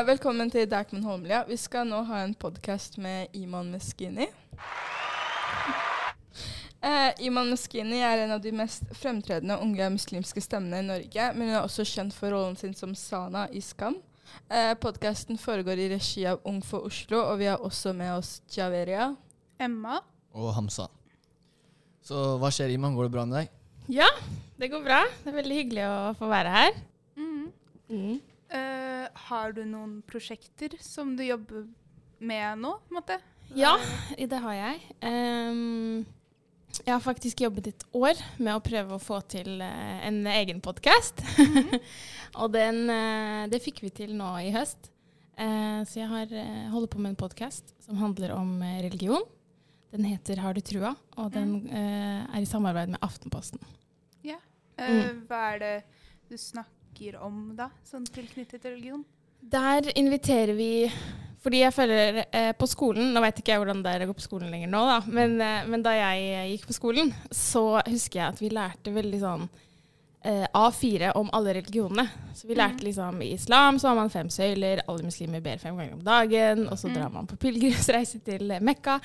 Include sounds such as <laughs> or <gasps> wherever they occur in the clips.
Eh, velkommen til Dagman Holmlia. Vi skal nå ha en podkast med Iman Meskini. Uh, Iman Meskini er en av de mest fremtredende unge muslimske stemmene i Norge, men hun er også kjent for rollen sin som Sana i Skam. Uh, Podkasten foregår i regi av Ung for Oslo, og vi har også med oss Javeria. Emma. og Hamsa. Så hva skjer, Iman? Går det bra med deg? Ja, det går bra. Det er veldig hyggelig å få være her. Mm. Eh, har du noen prosjekter som du jobber med nå? på en måte? Ja, det har jeg. Um, jeg har faktisk jobbet et år med å prøve å få til uh, en egen podkast. <laughs> og den, uh, det fikk vi til nå i høst. Uh, så jeg har, holder på med en podkast som handler om religion. Den heter Har du trua? Og den er i samarbeid med Aftenposten. Eh, Hva er det du snakker om da, sånn tilknyttet til religion? Der inviterer vi Fordi jeg føler eh, på skolen Nå vet ikke jeg hvordan det er å gå på skolen lenger nå, da. Men, eh, men da jeg eh, gikk på skolen, så husker jeg at vi lærte veldig sånn eh, A4 om alle religionene. Så vi lærte liksom i islam så har man fem søyler, alle muslimer ber fem ganger om dagen, og så Mm. drar man på <laughs> pilegrimsreise til Mekka.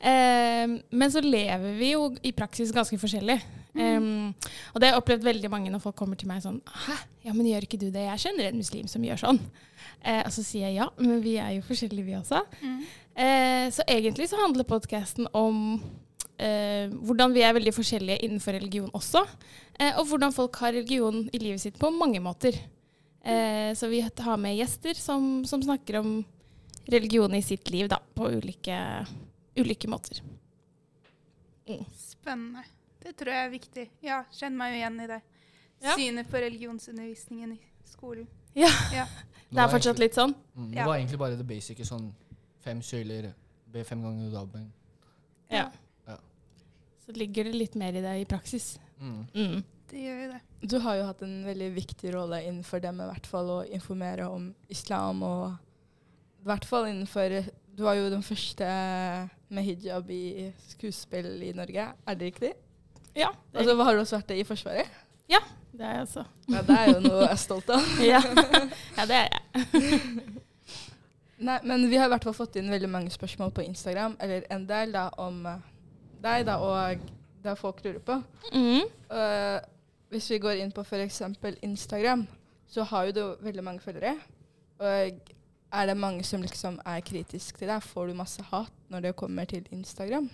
Eh, men så lever vi jo i praksis ganske forskjellig. Um, og det har jeg opplevd veldig mange når folk kommer til meg sånn Hæ, ja, men gjør ikke du det? Jeg kjenner en muslim som gjør sånn. Eh, og så sier jeg ja, men vi er jo forskjellige, vi også. Mm. Eh, så egentlig så handler podkasten om eh, hvordan vi er veldig forskjellige innenfor religion også. Eh, og hvordan folk har religion i livet sitt på mange måter. Eh, så vi har med gjester som, som snakker om religion i sitt liv da, på ulike, ulike måter. Spennende. Det tror jeg er viktig. Ja, kjenner meg jo igjen i det. Ja. Synet på religionsundervisningen i skolen. Ja, Ja. <laughs> det er fortsatt litt sånn. Mm, det var egentlig bare det basice. Sånn fem søyler, be fem ganger dagen. Ja. Ja. Så ligger det litt mer i det i praksis. Mm. Mm. Det gjør jo det. Du har jo hatt en veldig viktig rolle innenfor det med hvert fall å informere om islam, og i hvert fall innenfor Du var jo den første med hijab i skuespill i Norge, er det riktig? Ja, det, Og så har du også vært det i Forsvaret? Ja, det er jeg også. Ja, det er jo noe jeg er stolt av. <laughs> Ja. ja, det er jeg. <laughs> Nei, men vi har i hvert fall fått inn veldig mange spørsmål på Instagram, eller en del da, om eh, deg da, og det folk lurer på. Mm. Uh, hvis vi går inn på f.eks. Instagram, så har jo du veldig mange følgere. Og er det mange som liksom er kritisk til deg? Får du masse hat når det kommer til Instagram?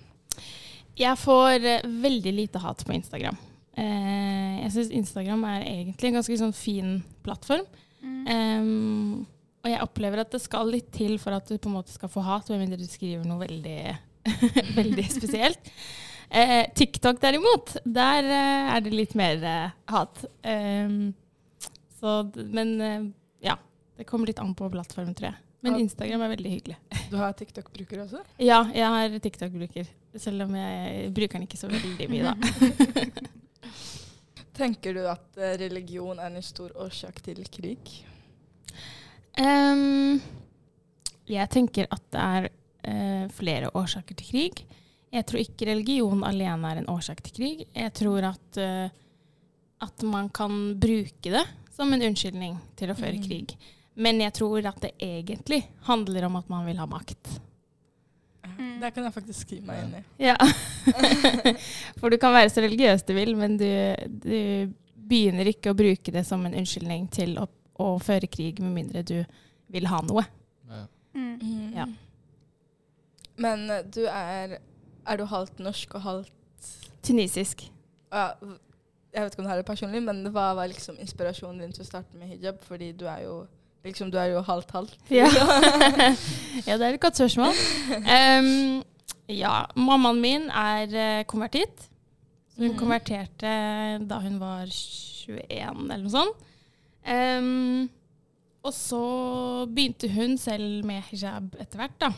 Jeg får eh, veldig lite hat på Instagram. Eh, jeg syns Instagram er egentlig en ganske sånn fin plattform. Mm. Um, og jeg opplever at det skal litt til for at du på en måte skal få hat, med mindre du skriver noe veldig, <laughs> veldig spesielt. Eh, TikTok derimot, der eh, er det litt mer eh, hat. Um, så, men eh, ja, det kommer litt an på plattformen, tror jeg. Men Instagram er veldig hyggelig. <laughs> Du har TikTok-bruker også? Ja, jeg har TikTok-bruker. Selv om jeg bruker den ikke så veldig mye, da. <laughs> Tenker du at eh, religion er en stor årsak til krig? Um, jeg tenker at det er uh, flere årsaker til krig. Jeg tror ikke religion alene er en årsak til krig. Jeg tror at, uh, at man kan bruke det som en unnskyldning til å føre Mm. krig. Men jeg tror at det egentlig handler om at man vil ha makt. Mm. Det kan jeg faktisk skrive meg inn i. Ja. <laughs> For du kan være så religiøs du vil, men du, du begynner ikke å bruke det som en unnskyldning til å, å føre krig, med mindre du vil ha noe. Ja. Mm. Ja. Men eh, du er Er du halvt norsk og halvt Tunisisk. ja, Jeg vet ikke om det her er personlig, men hva var liksom inspirasjonen din til å starte med hijab? Fordi du er jo liksom, du er jo halvt-halvt. Ja. <laughs> <laughs> ja, det er et godt spørsmål. Um, ja, mammaen min er eh, konvertitt. Hun mm. konverterte da hun var 21 eller noe sånt. Um, og så begynte hun selv med hijab etter hvert, da.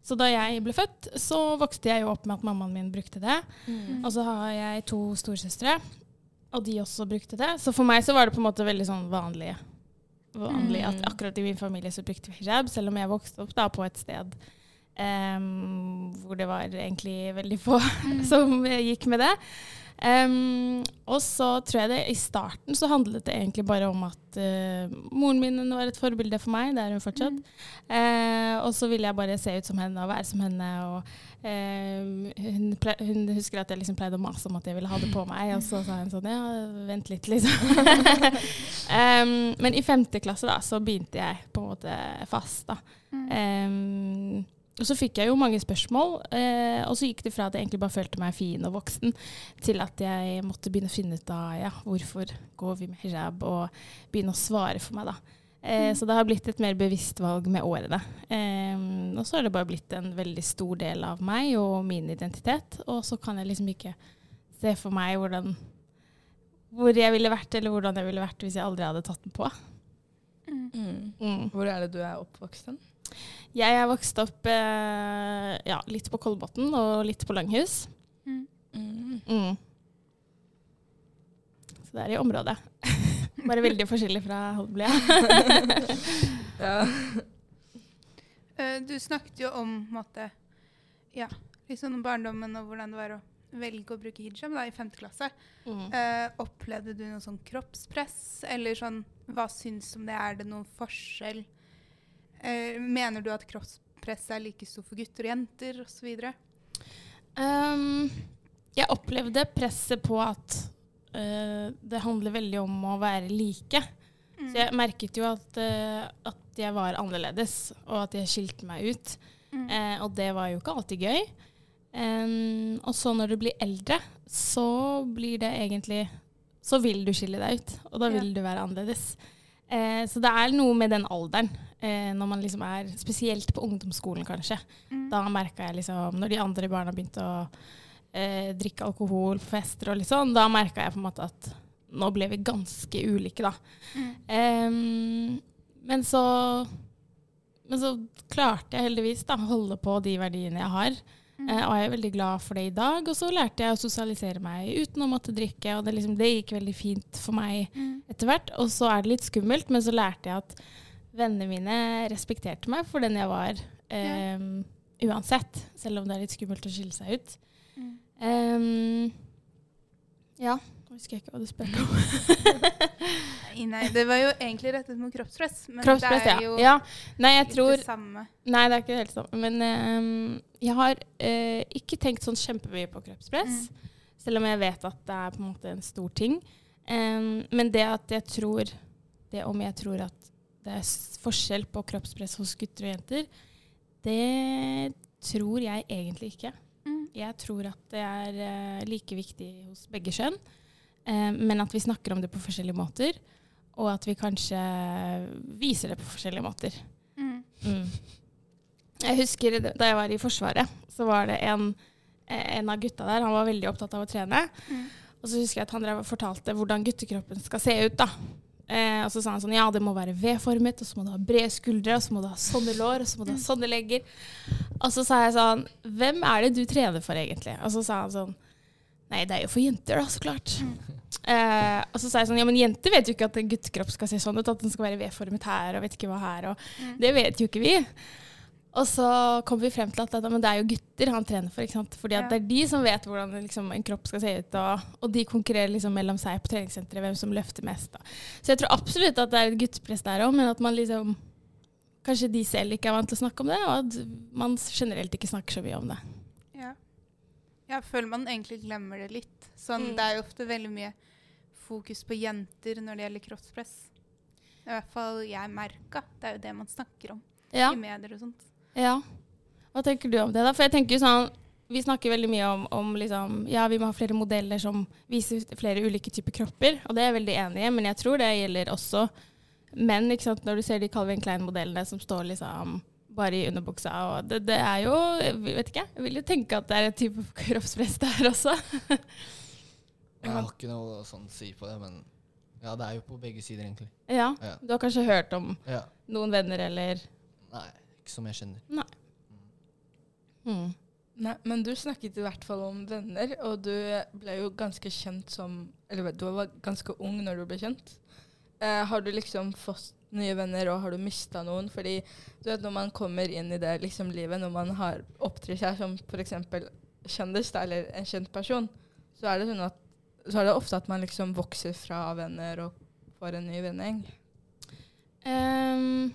Så da jeg ble født, så vokste jeg jo opp med at mammaen min brukte det. Mm. Og så har jeg to storesøstre, og de også brukte det. Så for meg så var det på en måte veldig sånn vanlig, vanlig at Mm. akkurat i min familie så brukte vi hijab, selv om jeg vokste opp da på et sted um, hvor det var egentlig veldig få <laughs> som eh, gikk med det. Em, og så tror jeg det i starten så handlet det egentlig bare om at uh, moren min var et forbilde for meg. Det er hun fortsatt. Eh, og så ville jeg bare se ut som henne og være som henne. Og uh, hun, hun husker at jeg liksom pleide å mase om at jeg ville ha det på meg, og så sa hun sånn ja, vent litt, liksom. <laughs> um, men i femte klasse da, så begynte jeg på en måte fast, da. Mm. Em, og så fikk jeg jo mange spørsmål, eh, og så gikk det fra at jeg egentlig bare følte meg fin og voksen, til at jeg måtte begynne å finne ut av ja, hvorfor går vi med hijab, og begynne å svare for meg, da. Eh, Så det har blitt et mer bevisst valg med årene. Eh, og så har det bare blitt en veldig stor del av meg og min identitet, og så kan jeg liksom ikke se for meg hvordan hvor jeg ville vært, eller hvordan jeg ville vært hvis jeg aldri hadde tatt den på. Mm. Mm. Hvor er det du er oppvokst hen? Jeg er vokst opp eh, ja, litt på Kolbotn og litt på Langhus. Mm. Mm. Så det er i området. <laughs> Bare veldig forskjellig fra Holmlia. <laughs> Ja. <laughs> Eh, Du snakket jo om måte, ja, liksom barndommen og hvordan det var å velge å bruke hijab da, i 5. klasse. Mm. Eh, opplevde du noe sånn kroppspress, eller sånn Hva syns du om det? Er det noen forskjell? Eh, mener du at kroppspress er like stor for gutter og jenter osv.? Um, jeg opplevde presset på at uh, det handler veldig om å være like. Mm. Så jeg merket jo at, uh, at jeg var annerledes, og at jeg skilte meg ut. Mm. Uh, og det var jo ikke alltid gøy. Um, og så når du blir eldre, så blir det egentlig Så vil du skille deg ut, og da Ja. vil du være annerledes. Eh, så det er noe med den alderen, eh, når man liksom er Spesielt på ungdomsskolen, kanskje. Mm. Da merka jeg liksom Når de andre barna begynte å eh, drikke alkohol på fester og litt sånn, da merka jeg på en måte at nå ble vi ganske ulike, da. Mm. Em, men så Men så klarte jeg heldigvis å holde på de verdiene jeg har. Mm. Eh, og jeg er veldig glad for det i dag. Og så lærte jeg å sosialisere meg uten å måtte drikke, og det, liksom, det gikk veldig fint for meg Mm. etter hvert. Og så er det litt skummelt, men så lærte jeg at vennene mine respekterte meg for den jeg var, em, uansett. Selv om det er litt skummelt å skille seg ut. Mm. Um, ja, nå husker jeg ikke hva du spurte om. <laughs> Nei, Nei, det var jo egentlig rettet mot kroppspress, men Kroppspress, det er jo ja. Nei, jeg ikke tror det samme. Nei, det er ikke helt samme. Men um, jeg har uh, ikke tenkt sånn kjempemye på kroppspress. Selv om jeg vet at det er på en måte en stor ting. Um, men det at jeg tror Det om jeg tror at det er forskjell på kroppspress hos gutter og jenter, det tror jeg egentlig ikke. Mm. Jeg tror at det er eh, like viktig hos begge kjønn, eh, men at vi snakker om det på forskjellige måter. Og at vi kanskje viser det på forskjellige måter. Mm. Mm. Jeg husker da jeg var i Forsvaret, så var det en, en av gutta der, han var veldig opptatt av å trene. Mm. Og så husker jeg at han fortalte hvordan guttekroppen skal se ut. da. Eh, og så sa han sånn, ja, det må være V-formet, og så må du ha brede skuldre, og så må du ha sånne lår, og så må du ha sånne legger. Og så sa jeg sånn, hvem er det du trener for egentlig? Og så sa han sånn, nei, det er jo for jenter da, så klart. Eh, og så sa jeg sånn, ja, men jenter vet jo ikke at en guttekropp skal se sånn ut, at den skal være V-formet her, og vet ikke hva her, og Mm. det vet jo ikke vi. Og så kom vi frem til at det, men det er jo gutter han trener for. ikke sant? Fordi Ja. det er de som vet hvordan liksom, en kropp skal se ut. Og, og de konkurrerer liksom mellom seg på treningssenteret hvem som løfter mest. Da. Så jeg tror absolutt at det er et guttepress der òg, men at man liksom Kanskje de selv ikke er vant til å snakke om det, og at man generelt ikke snakker så mye om det. Ja. Jeg føler man egentlig glemmer det litt. Sånn, Mm. Det er jo ofte veldig mye fokus på jenter når det gjelder kroppspress. I hvert fall jeg merka. Det er jo det man snakker om Ja, i medier og sånt. Ja. Hva tenker du om det? da? For jeg tenker jo sånn, Vi snakker veldig mye om, om liksom, ja, vi må ha flere modeller som viser flere ulike typer kropper, og det er jeg veldig enig i, men jeg tror det gjelder også menn. ikke sant? Når du ser de Calvin Klein-modellene som står liksom bare i underbuksa. og det, det er jo Jeg vet ikke, jeg vil jo tenke at det er en type <laughs> kroppspress der også. Jeg har ikke noe sånn å si på det, men ja, det er jo på begge sider, egentlig. Ja, Ja. Du har kanskje hørt om Ja. noen venner eller Nei, som jeg kjenner. hmm. Nei, men du snakket i hvert fall om venner, og du ble jo ganske kjent som Eller du var ganske ung når du ble kjent. Eh, har du liksom fått nye venner, og har du mista noen? Fordi du vet når man kommer inn i det liksom livet, når man har opptrer seg som f.eks. kjendis eller en kjent person, så er det sånn at så er det ofte at man liksom vokser fra venner og får en ny vennegjeng. Ehm,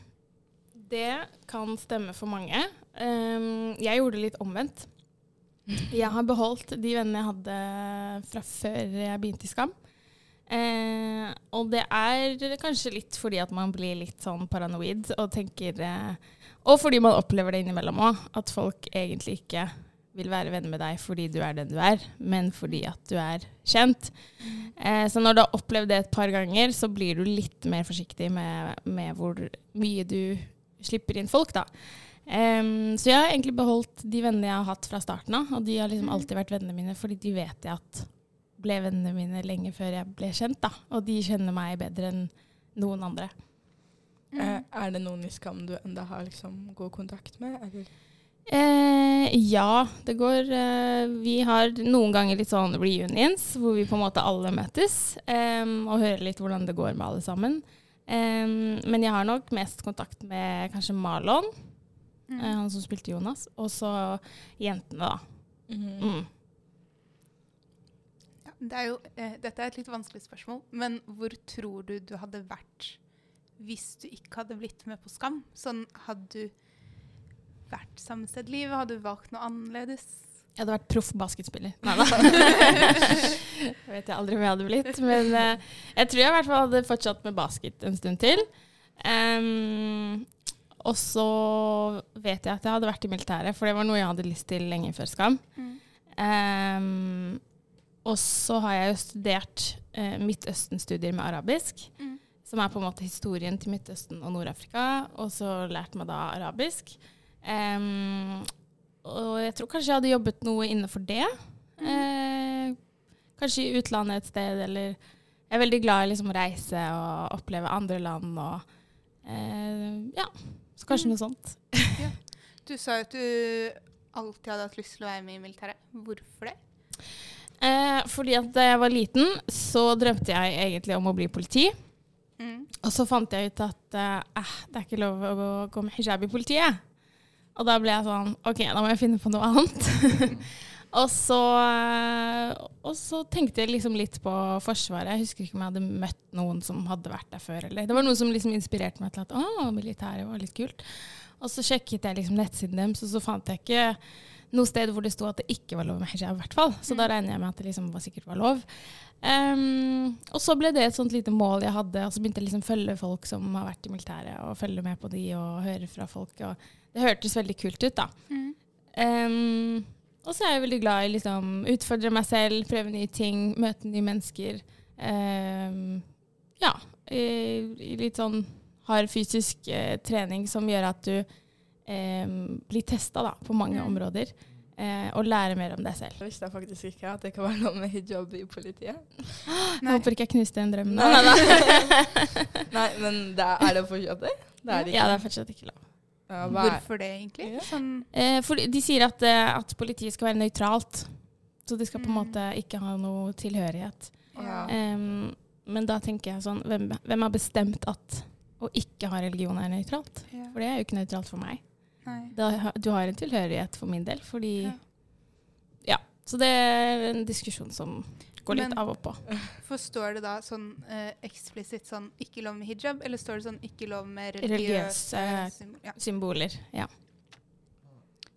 det kan stemme for mange. Ehm, jeg gjorde det litt omvendt. Jeg har beholdt de vennene jeg hadde fra før jeg begynte i Skam. Eh, og det er kanskje litt fordi at man blir litt sånn paranoid og tenker eh, Og fordi man opplever det innimellom òg, at folk egentlig ikke vil være venner med deg fordi du er den du er, men fordi at du er kjent. Eh, så når du har opplevd det et par ganger, så blir du litt mer forsiktig med, med hvor mye du slipper inn folk, da. Um, så jeg har egentlig beholdt de vennene jeg har hatt fra starten av, og de har liksom alltid vært vennene mine, fordi de vet jeg at ble vennene mine lenge før jeg ble kjent, da. Og de kjenner meg bedre enn noen andre. Eh, er det noen i Skam du enda har liksom god kontakt med? Eller? Eh, ja, det går eh, Vi har noen ganger litt sånn reunions, hvor vi på en måte alle møtes og hører litt hvordan det går med alle sammen. Em, men jeg har nok mest kontakt med kanskje Marlon, Mm. eh, han som spilte Jonas, og så jentene, da. Mm. Ja, det er jo, eh, dette er et litt vanskelig spørsmål, men hvor tror du du hadde vært hvis du ikke hadde blitt med på Skam? Sånn, hadde du vært samme sted livet? Hadde du valgt noe annerledes? Jeg hadde vært proff basketspiller. <laughs> Nei da. <laughs> vet jeg aldri om jeg hadde blitt. Men uh, jeg tror jeg i hvert fall hadde fortsatt med basket en stund til. Um, og så vet jeg at jeg hadde vært i militæret, for det var noe jeg hadde lyst til lenge før Skam. Em, og så har jeg jo studert uh, Midtøsten-studier med arabisk, Mm. som er på en måte historien til Midtøsten og Nord-Afrika, og så lært meg da arabisk. Em, og jeg tror kanskje jeg hadde jobbet noe innenfor det. Eh, kanskje i utlandet et sted, eller Jeg er veldig glad i liksom å reise og oppleve andre land og eh, Ja, så kanskje noe sånt. <laughs> Du sa jo at du alltid hadde hatt lyst til å være med i militæret. Hvorfor det? Eh, fordi at da jeg var liten, så drømte jeg egentlig om å bli politi. Mm. Og så fant jeg ut at eh, eh, det er ikke lov å gå, gå med hijab i politiet. Og da ble jeg sånn OK, da må jeg finne på noe annet. <laughs> og, så, eh, og så tenkte jeg liksom litt på Forsvaret. Jeg husker ikke om jeg hadde møtt noen som hadde vært der før. Eller. Det var noe som liksom inspirerte meg til at å, militæret var litt kult. Og så sjekket jeg liksom nettsiden deres, og så fant jeg ikke noe sted hvor det sto at det ikke var lov med hijab. i hvert fall. Så da regner jeg med at det liksom var sikkert var lov. Um, og så ble det et sånt lite mål jeg hadde, og så begynte jeg liksom følge folk som har vært i militæret, og følge med på de og høre fra folk. og Det hørtes veldig kult ut, da. Mm. Um, og så er jeg veldig glad i liksom utfordre meg selv, prøve nye ting, møte nye mennesker. Um, ja, i, i litt sånn hard fysisk uh, trening som gjør at du ehm, blir testa da, på mange Mm. områder. eh, og lære mer om deg selv. Jeg visste faktisk ikke at det kan være noe med hijab i politiet. <gasps> Jeg håper ikke jeg knuste en drøm. Nei. Nei, <laughs> Nei, men det er, er det fortsatt det? Det er det. Ja, det er fortsatt ikke lov. Ja, hva er- Hvorfor det, egentlig? Ja. Sånn, Eh, for de sier at, eh, at politiet skal være nøytralt. Så de skal på en Mm. måte ikke ha noe tilhørighet. Ja. Um, men da tenker jeg sånn hvem, hvem har bestemt at å ikke ha religion er nøytralt? ja. For det er jo ikke nøytralt for meg. Nei. Da, du har en tilhørighet for min del, fordi Ja. Ja. Så det er en diskusjon som går litt Men- av og på. Forstår det da sånn eh, eksplisitt sånn ikke lov med hijab, eller står det sånn ikke lov med Religiøse religiøse? Ja. Symboler. Ja.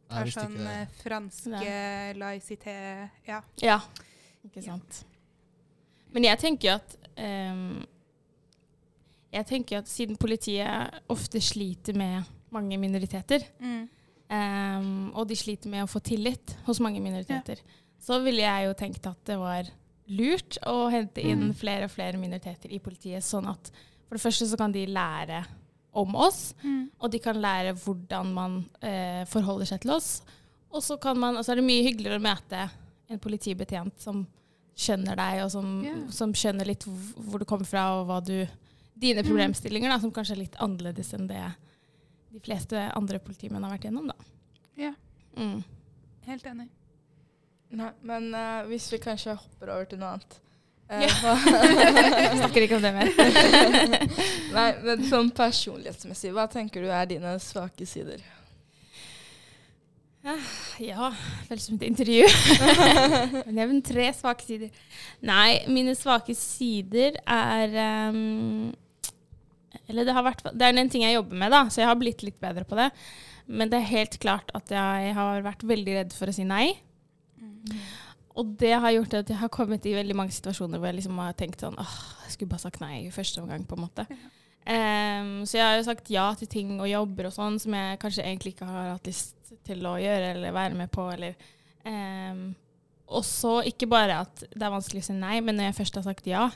Det er sånn eh, franske laicité Ja. Ja, ikke Ja. sant. Men jeg tenker jo at um, Jeg tenker at siden politiet ofte sliter med mange minoriteter, Mm. Um, og de sliter med å få tillit hos mange minoriteter, så ville jeg jo tenkt at det var lurt å hente inn Mm. flere og flere minoriteter i politiet, sånn at for det første så kan de lære om oss, Mm. og de kan lære hvordan man eh, forholder seg til oss. Og så kan man, og så er det mye hyggeligere å møte en politibetjent som skjønner deg, og som, yeah. som skjønner litt hvor hvor du kommer fra, og hva du Dine Mm. problemstillinger, da, som kanskje er litt annerledes enn det de fleste andre politimenn har vært gjennom, da. Ja. Mm. Helt enig. Nei, men uh, hvis vi kanskje hopper over til noe annet eh, Ja. <laughs> Snakker ikke om det mer. <laughs> Nei, men sånn personlighetsmessig, hva tenker du er dine svake sider? Ja, føles som et intervju. <laughs> Nevn tre svake sider. Nei, mine svake sider er ehm, Eller det har vært Det er en ting jeg jobber med, da, så jeg har blitt litt bedre på det. Men det er helt klart at jeg har vært veldig redd for å si nei. Og det har gjort at jeg har kommet i veldig mange situasjoner hvor jeg liksom har tenkt sånn åh, jeg skulle bare sagt nei i første omgang, på en måte. Um, så jeg har jo sagt ja til ting og jobber og sånn som jeg kanskje egentlig ikke har hatt lyst til å gjøre eller være med på, eller um, Og så ikke bare at det er vanskelig å si nei, men når jeg først har sagt ja,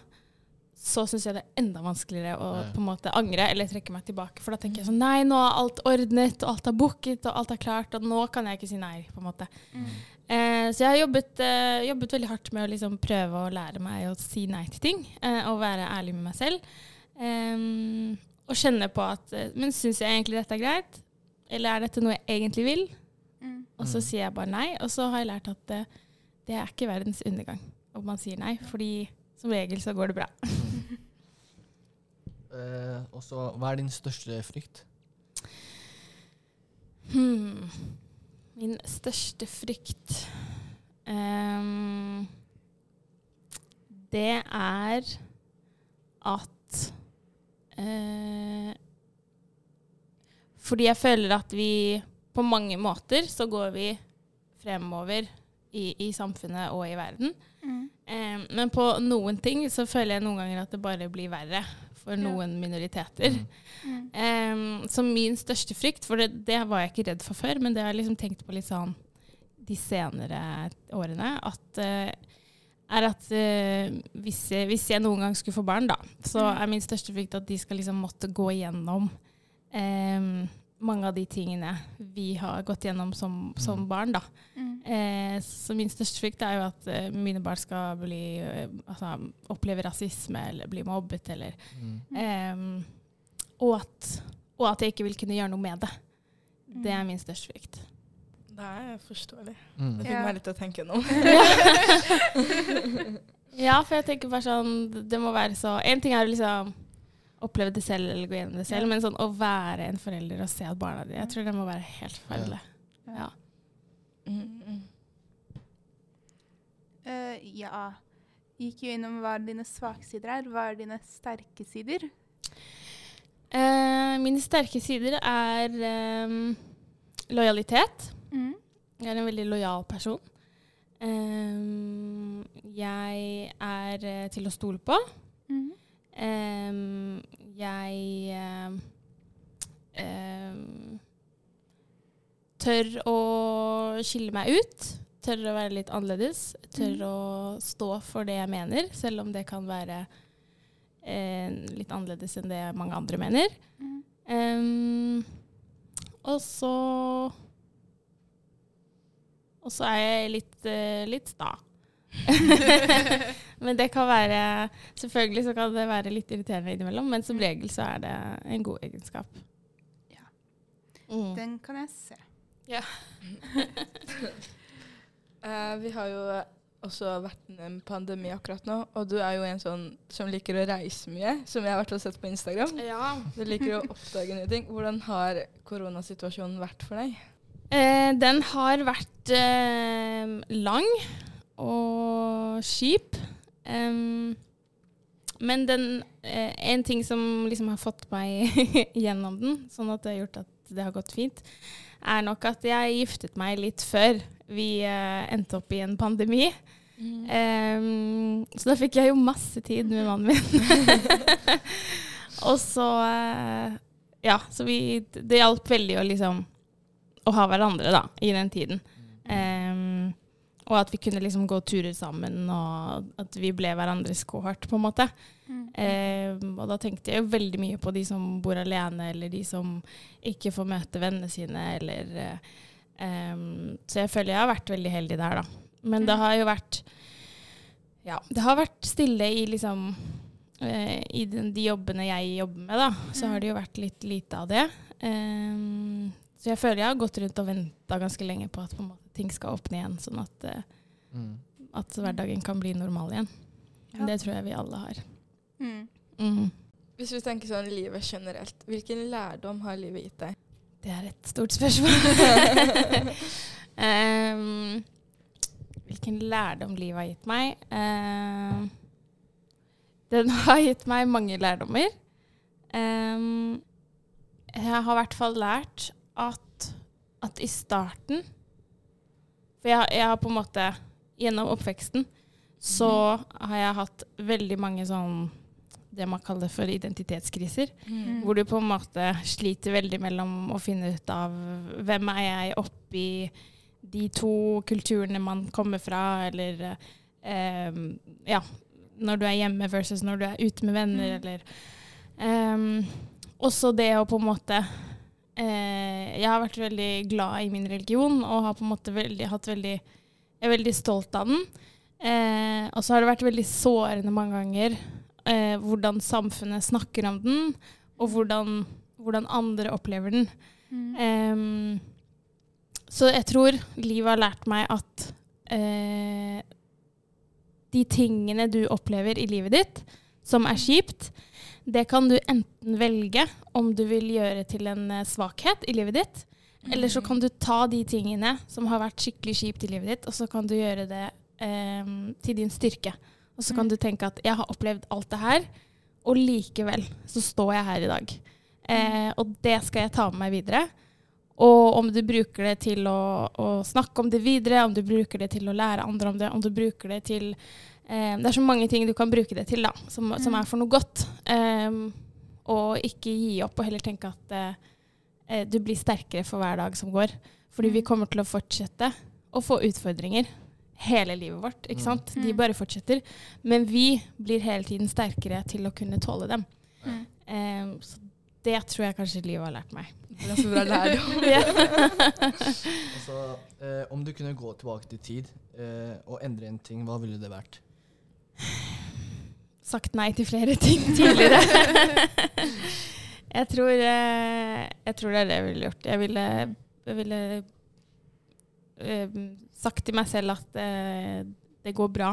så syns jeg det er enda vanskeligere å Ja. på en måte angre eller trekke meg tilbake. For da tenker jeg sånn Nei, nå er alt ordnet, og alt er booket, og alt er klart, og nå kan jeg ikke si nei, på en måte. Eh, så jeg har jobbet, eh, jobbet veldig hardt med å liksom prøve å lære meg å si nei til ting, eh, og være ærlig med meg selv. Em, og kjenne på at eh, Men syns jeg egentlig dette er greit? Eller er dette noe jeg egentlig vil? Mm. Og så Mm. sier jeg bare nei. Og så har jeg lært at det, det er ikke verdens undergang om man sier nei, fordi som regel så går det bra. uh, <laughs> og så, hva er din største frykt? Hmm. Min største frykt um, Det er at uh, Fordi jeg føler at vi på mange måter så går vi fremover i, i samfunnet og i verden. Em, men på noen ting så føler jeg noen ganger at det bare blir verre for Ja. noen minoriteter. Mm. Eh, så min største frykt, for det, det var jeg ikke redd for før, men det har jeg liksom tenkt på litt sånn de senere årene, at eh, er at uh, hvis, jeg, hvis jeg noen gang skulle få barn, da, så Mm. er min største frykt at de skal liksom måtte gå igjennom em, mange av de tingene vi har gått gjennom som, som Mm. barn, da. Mm. Eh, så min største frykt er jo at eh, mine barn skal bli, eh, altså, oppleve rasisme eller bli mobbet, eller Mm. eh, og, at, og at jeg ikke vil kunne gjøre noe med det. Det er Mm. min største frykt. Det er forståelig. Mm. Det fikk Ja. meg litt til å tenke nå. <laughs> Ja, for jeg tenker bare sånn det- Det må være så En ting er liksom oppleve det selv eller gå gjennom det selv, Ja. men sånn å være en forelder og se at barna dine Jeg tror det må være helt forferdelig. Ja. Ja. Mm. Eh, ja. Gikk jo innom hva dine svake sider er. Hva er dine sterke sider? Uh, mine sterke sider er um, lojalitet. Mm. Jeg er en veldig lojal person. Um, jeg er eh, til å stole på. Mm. Em, jeg em, tør å skille meg ut. Tør å være litt annerledes. Tør mm. å stå for det jeg mener, selv om det kan være uh, litt annerledes enn det mange andre mener. Mm. Um, og så Og så er jeg litt, uh, litt sta. <laughs> men det kan være Selvfølgelig så kan det være litt irriterende innimellom, men som regel så er det en god egenskap. Ja. Mm. Den kan jeg se. <laughs> Eh, vi har jo også vært i en pandemi akkurat nå, og du er jo en sånn som liker å reise mye, som jeg har vært og sett på Instagram. Ja. Du liker å oppdage nye ting. Hvordan har koronasituasjonen vært for deg? Eh, den har vært eh, lang og kjip. Um, men den, eh, en ting som liksom har fått meg <laughs> gjennom den, sånn at det har gjort at det har gått fint, er nok at jeg giftet meg litt før vi eh, endte opp i en pandemi. Em, så da fikk jeg jo masse tid med mannen min. <laughs> og så eh, Ja, så vi Det hjalp veldig å liksom Å ha hverandre, da, i den tiden. Em, og at vi kunne liksom gå turer sammen, og at vi ble hverandres kohort, på en måte. Mm. Eh, og da tenkte jeg jo veldig mye på de som bor alene, eller de som ikke får møte vennene sine, eller eh, Så jeg føler jeg har vært veldig heldig der, da. Men det Mm. har jo vært Ja, det har vært stille i liksom eh, I den, de jobbene jeg jobber med, da, så Mm. har det jo vært litt lite av det. Em, så jeg føler jeg har gått rundt og venta ganske lenge på at på en måte, ting skal åpne igjen, sånn at, eh, Mm. at hverdagen kan bli normal igjen. Ja. Det tror jeg vi alle har. Mm. Mm. Hvis vi tenker sånn livet generelt, hvilken lærdom har livet gitt deg? Det er et stort spørsmål. <laughs> um, hvilken lærdom livet har gitt meg? Um, den har gitt meg mange lærdommer. Um, jeg har i hvert fall lært at, at i starten For jeg, jeg har på en måte Gjennom oppveksten så har jeg hatt veldig mange sånn det man kaller for identitetskriser. Mm. Hvor du på en måte sliter veldig mellom å finne ut av hvem er jeg oppi de to kulturene man kommer fra, eller eh, ja, når du er hjemme versus når du er ute med venner, Mm. eller eh, Også det å på en måte eh, Jeg har vært veldig glad i min religion og har på en måte veldig, hatt veldig Jeg er veldig stolt av den. Eh, og så har det vært veldig sårende mange ganger eh, hvordan samfunnet snakker om den, og hvordan, hvordan andre opplever den. Mm. Em, så jeg tror livet har lært meg at eh, de tingene du opplever i livet ditt som er kjipt, det kan du enten velge om du vil gjøre til en eh, svakhet i livet ditt, eller så kan du ta de tingene som har vært skikkelig kjipt i livet ditt, og så kan du gjøre det em, til din styrke. Og så kan Mm. du tenke at jeg har opplevd alt det her, og likevel så står jeg her i dag. Eh, og det skal jeg ta med meg videre. Og om du bruker det til å, å snakke om det videre, om du bruker det til å lære andre om det, om du bruker det til eh, Det er så mange ting du kan bruke det til, da, som, som er for noe godt. Um, og ikke gi opp, og heller tenke at eh, eh, du blir sterkere for hver dag som går. Fordi vi kommer til å fortsette å få utfordringer hele livet vårt. ikke Mm. sant? De Mm. bare fortsetter. Men vi blir hele tiden sterkere til å kunne tåle dem. Um, så det tror jeg kanskje livet har lært meg. Det er så bra lærdom. <laughs> Altså, eh, om du kunne gå tilbake til tid eh, og endre en ting, hva ville det vært? Sagt nei til flere ting tidligere. <laughs> jeg, tror, eh, jeg tror det er det jeg ville gjort. Jeg ville, jeg ville eh, sagt til meg selv at eh, det går bra.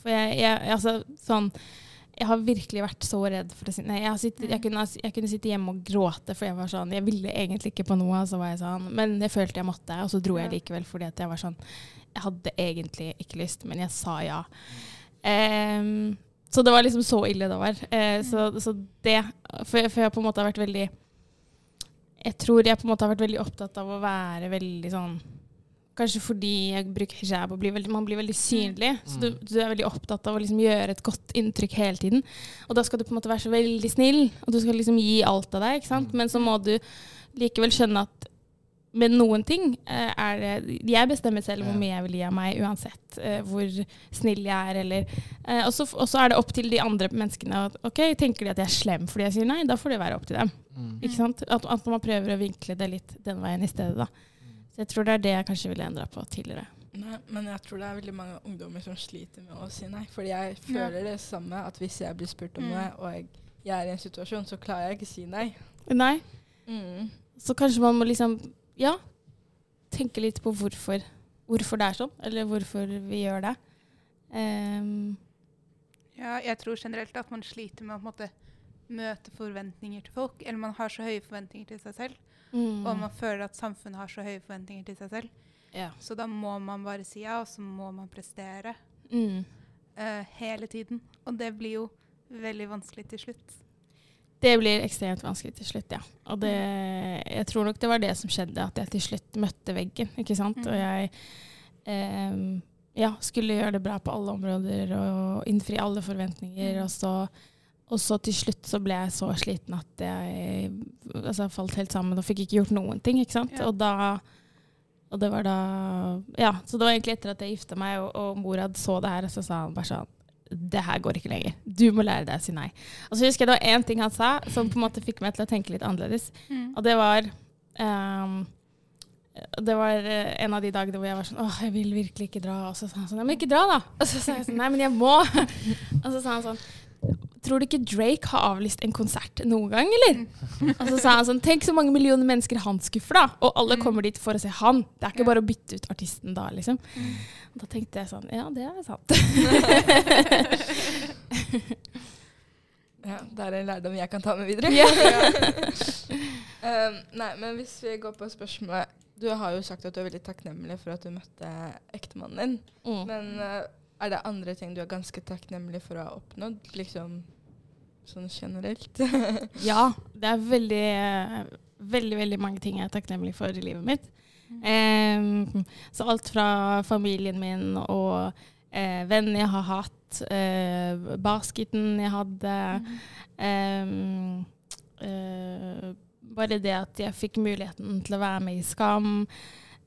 For jeg, jeg, altså, sånn, jeg har virkelig vært så redd for å si nei. Jeg, har sittet, jeg, kunne, jeg kunne sitte hjemme og gråte, for jeg var sånn Jeg ville egentlig ikke på noe, så var jeg sånn, men jeg følte jeg måtte, og så dro jeg likevel fordi at jeg var sånn Jeg hadde egentlig ikke lyst, men jeg sa ja. Em, så det var liksom så ille det var. Eh, så, så det for for jeg på en måte har vært veldig Jeg tror jeg på en måte har vært veldig opptatt av å være veldig sånn Kanskje fordi jeg bruker hijab og blir veldig, man blir veldig synlig. Så du, Mm. du er veldig opptatt av å liksom gjøre et godt inntrykk hele tiden. Og da skal du på en måte være så veldig snill, og du skal liksom gi alt av deg. ikke sant? Mm. Men så må du likevel skjønne at med noen ting eh, er det Jeg bestemmer selv hvor mye jeg vil gi av meg, uansett eh, hvor snill jeg er, eller eh, Og så er det opp til de andre menneskene. at, ok, Tenker de at jeg er slem fordi jeg sier nei, da får det være opp til dem. Mm. Ikke sant? At, at man prøver å vinkle det litt den veien i stedet. da. Så jeg tror det er det jeg kanskje ville endra på tidligere. Nei, men jeg tror det er veldig mange ungdommer som sliter med å si nei. Fordi jeg føler det samme, at hvis jeg blir spurt om Mm. noe, og jeg, jeg er i en situasjon, så klarer jeg ikke å si nei. Nei, Mm. Så kanskje man må liksom ja, tenke litt på hvorfor, hvorfor det er sånn, eller hvorfor vi gjør det. Um, Ja, jeg tror generelt at man sliter med å måte, møte forventninger til folk. Eller man har så høye forventninger til seg selv. mm, Og man føler at samfunnet har så høye forventninger til seg selv. ja. Så da må man bare si ja, og så må man prestere mm. Uh, hele tiden. Og det blir jo veldig vanskelig til slutt. Det blir ekstremt vanskelig til slutt, ja. Og det, jeg tror nok det var det som skjedde, at jeg til slutt møtte veggen. ikke sant? Mhm. Og jeg eh, ja, skulle gjøre det bra på alle områder og innfri alle forventninger. Mhm. Og, så, og så til slutt så ble jeg så sliten at jeg altså, falt helt sammen og fikk ikke gjort noen ting. ikke sant? Ja. Og da og det var da Ja, så det var egentlig etter at jeg gifta meg, og, og Morad så det her, og så sa han bare sånn det her går ikke lenger. Du må lære deg å si nei. Og så husker jeg det var én ting han sa som på en måte fikk meg til å tenke litt annerledes. Og det var um, Det var eh, en av de dagene hvor jeg var sånn Åh, jeg vil virkelig ikke dra. Og så sa han sånn Ja, men ikke dra, da. Og så sa jeg sånn Nei, men jeg må. <laughs> Og så sa han sånn Tror du ikke Drake har avlyst en konsert noen gang, eller? Og så sa han sånn Tenk så mange millioner mennesker han skuffer, da. Og alle Mm. kommer dit for å se han. Det er ikke bare å bytte ut artisten da, liksom. Mm. Da tenkte jeg sånn Ja, det er sant. <laughs> Ja, det er en lærdom jeg kan ta med videre. <laughs> Um, nei, men hvis vi går på spørsmålet Du har jo sagt at du er veldig takknemlig for at du møtte ektemannen din. Mm. Men eh, er det andre ting du er ganske takknemlig for å ha oppnådd? Liksom sånn generelt? <laughs> Ja, det er veldig, veldig, veldig mange ting jeg er takknemlig for i livet mitt. Um, så alt fra familien min og eh, venner jeg har hatt, eh, basketen jeg hadde um, eh, Bare det at jeg fikk muligheten til å være med i Skam.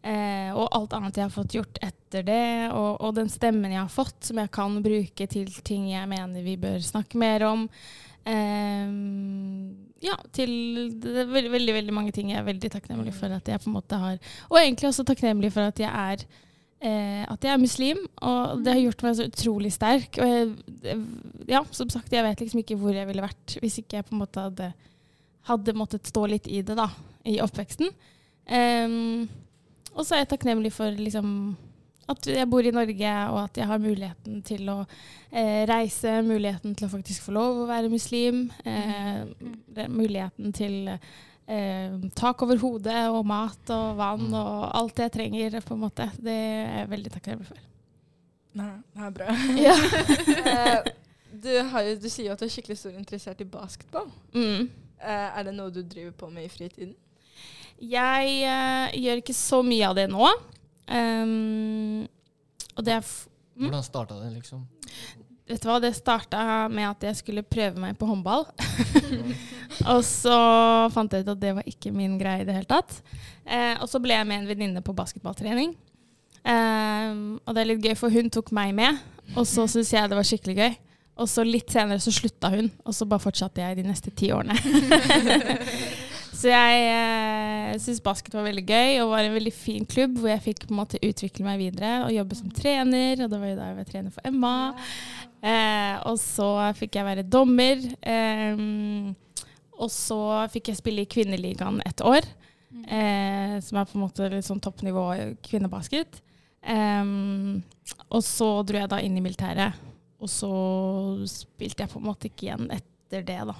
Eh, og alt annet jeg har fått gjort etter det, og, og den stemmen jeg har fått, som jeg kan bruke til ting jeg mener vi bør snakke mer om. Eh, ja, til det veldig, veldig, veldig mange ting jeg er veldig takknemlig for at jeg på en måte har Og egentlig også takknemlig for at jeg er eh, at jeg er muslim, og det har gjort meg så utrolig sterk. Og jeg, ja, som sagt, jeg vet liksom ikke hvor jeg ville vært hvis ikke jeg på en måte hadde, hadde måttet stå litt i det da, i oppveksten. Ehm, og så er jeg takknemlig for liksom at jeg bor i Norge, og at jeg har muligheten til å eh, reise, muligheten til å faktisk få lov å være muslim, eh, det- muligheten til eh, tak over hodet og mat og vann Mm. og alt jeg trenger, på en måte. Det er jeg veldig takknemlig for. Nei, det er bra. Ja. <laughs> Eh, du, har du sier jo at du er skikkelig stor interessert i basketball. Mm. Eh, er det noe du driver på med i fritiden? Jeg eh, gjør ikke så mye av det nå. Um, og det er f Mm. Hvordan starta det, liksom? Vet du hva, det starta med at jeg skulle prøve meg på håndball. <laughs> og så fant jeg ut at det var ikke min greie i det hele tatt. Eh, og så ble jeg med en venninne på basketballtrening. Eh, og det er litt gøy, for hun tok meg med, og så syntes jeg det var skikkelig gøy. Og så litt senere så slutta hun, og så bare fortsatte jeg de neste ti årene. <laughs> <laughs> så jeg eh, syns basket var veldig gøy, og var en veldig fin klubb hvor jeg fikk på en måte utvikle meg videre og jobbe som trener. Og det var jo da jeg var trener for Emma. Eh, og så fikk jeg være dommer. Eh, og så fikk jeg spille i Kvinneligaen et år, eh, som er på en måte litt sånn toppnivå kvinnebasket. Eh, og så dro jeg da inn i militæret, og så spilte jeg på en måte ikke igjen etter det, da.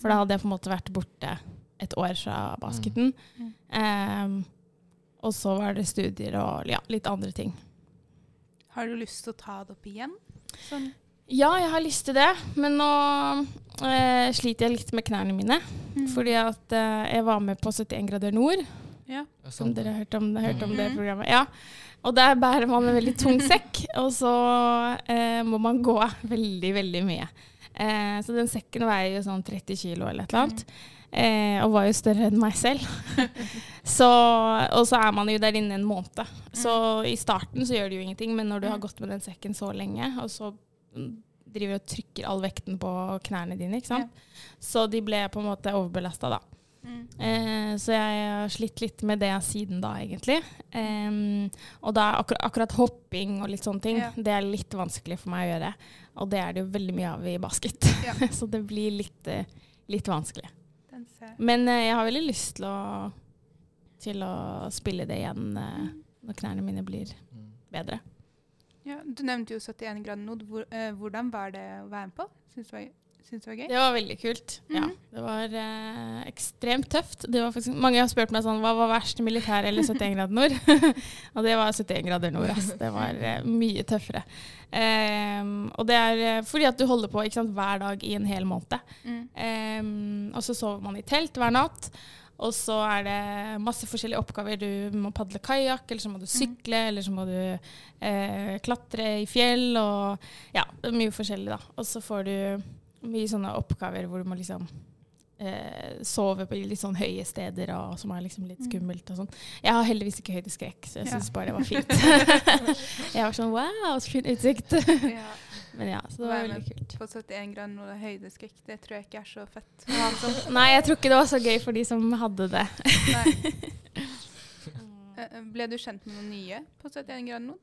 For da hadde jeg på en måte vært borte et år fra basketen. Mm. Um, og så var det studier og ja, litt andre ting. Har du lyst til å ta det opp igjen? Sånn. Ja, jeg har lyst til det, men nå eh, sliter jeg litt med knærne mine. Mm. Fordi at eh, jeg var med på 71 grader nord, Ja. Som dere har hørt om, hørt om det Mhm. programmet. Ja. Og der bærer man en veldig tung sekk, og så eh, må man gå veldig, veldig mye. Eh, så den sekken veier jo sånn 30 kilo eller et eller annet. Eh, og var jo større enn meg selv. <laughs> så, og så er man jo der inne en måned. Så i starten så gjør det jo ingenting, men når du har gått med den sekken så lenge, og så mm, driver og trykker all vekten på knærne dine, ikke sant? så de ble på en måte overbelasta da. Mm. Eh, så jeg har slitt litt med det siden da, egentlig. Em, og da akkur akkurat hopping og litt sånne ting, Ja. det er litt vanskelig for meg å gjøre. Og det er det jo veldig mye av i basket. Ja. <laughs> så det blir litt, eh, litt vanskelig. Den ser. Men eh, jeg har veldig lyst til å, til å spille det igjen eh, når knærne mine blir Mm. bedre. Ja, du nevnte jo 71 grader nord. Hvor, eh, hvordan var det å være med på? Synes du, var- syns det var gøy? Det var veldig kult. Ja, Mhm. det var eh, ekstremt tøft. Det var faktisk, mange har spurt meg sånn, hva var verst, militær eller 71 grader nord? <laughs> og det var 71 grader nord. Ass. Det var eh, mye tøffere. Um, og det er eh, fordi at du holder på sant, hver dag i en hel måned. Mm. Um, og så sover man i telt hver natt. Og så er det masse forskjellige oppgaver. Du må padle kajakk, eller så må du sykle, eller så må du eh, klatre i fjell. Og ja, det er mye forskjellig, da. Og så får du mye sånne oppgaver hvor du må liksom eh, sove på litt sånn høye steder, og som er liksom litt Mm. skummelt og sånn. Jeg har heldigvis ikke høydeskrekk, så jeg Ja. syns bare det var fint. <laughs> jeg var sånn wow, så fin utsikt. Ja. Men ja, så det var veldig kult. På 71 grader nord og høydeskrekk, det tror jeg ikke er så fett. <laughs> Nei, jeg tror ikke det var så gøy for de som hadde det. <laughs> Eh, Ble du kjent med noen nye på 71 grader nord?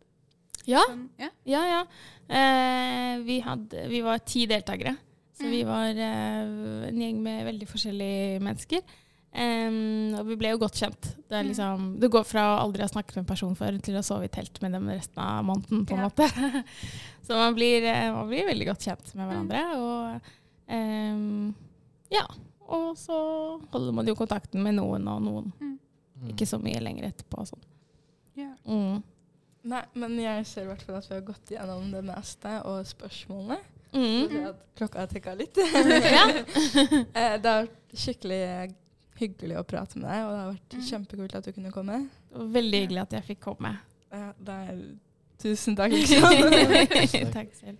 Ja, Sånn, ja. ja, ja. Eh, vi, hadde, vi var ti deltakere. Så vi Mm. var eh, en gjeng med veldig forskjellige mennesker. Um, og vi ble jo godt kjent. Det er Mm. liksom, du går fra å aldri ha snakket med en person før til å sove i telt med dem resten av måneden. på en Ja. måte. <laughs> Så man blir, eh, man blir veldig godt kjent med Mm. hverandre. Og um, ja. Og så holder man jo kontakten med noen og noen. Mm. Mm. Ikke så mye lenger etterpå. og Sånn. Yeah. Mm. Nei, men jeg ser i hvert fall at vi har gått gjennom det meste og spørsmålene. Mm. klokka tikka litt. <laughs> <laughs> Eh, det har vært skikkelig hyggelig å prate med deg, og det har vært Mm. kjempekult at du kunne komme. Veldig hyggelig at jeg fikk komme. Ja, det er Tusen takk. Liksom. Tusen <laughs> takk. Takk selv.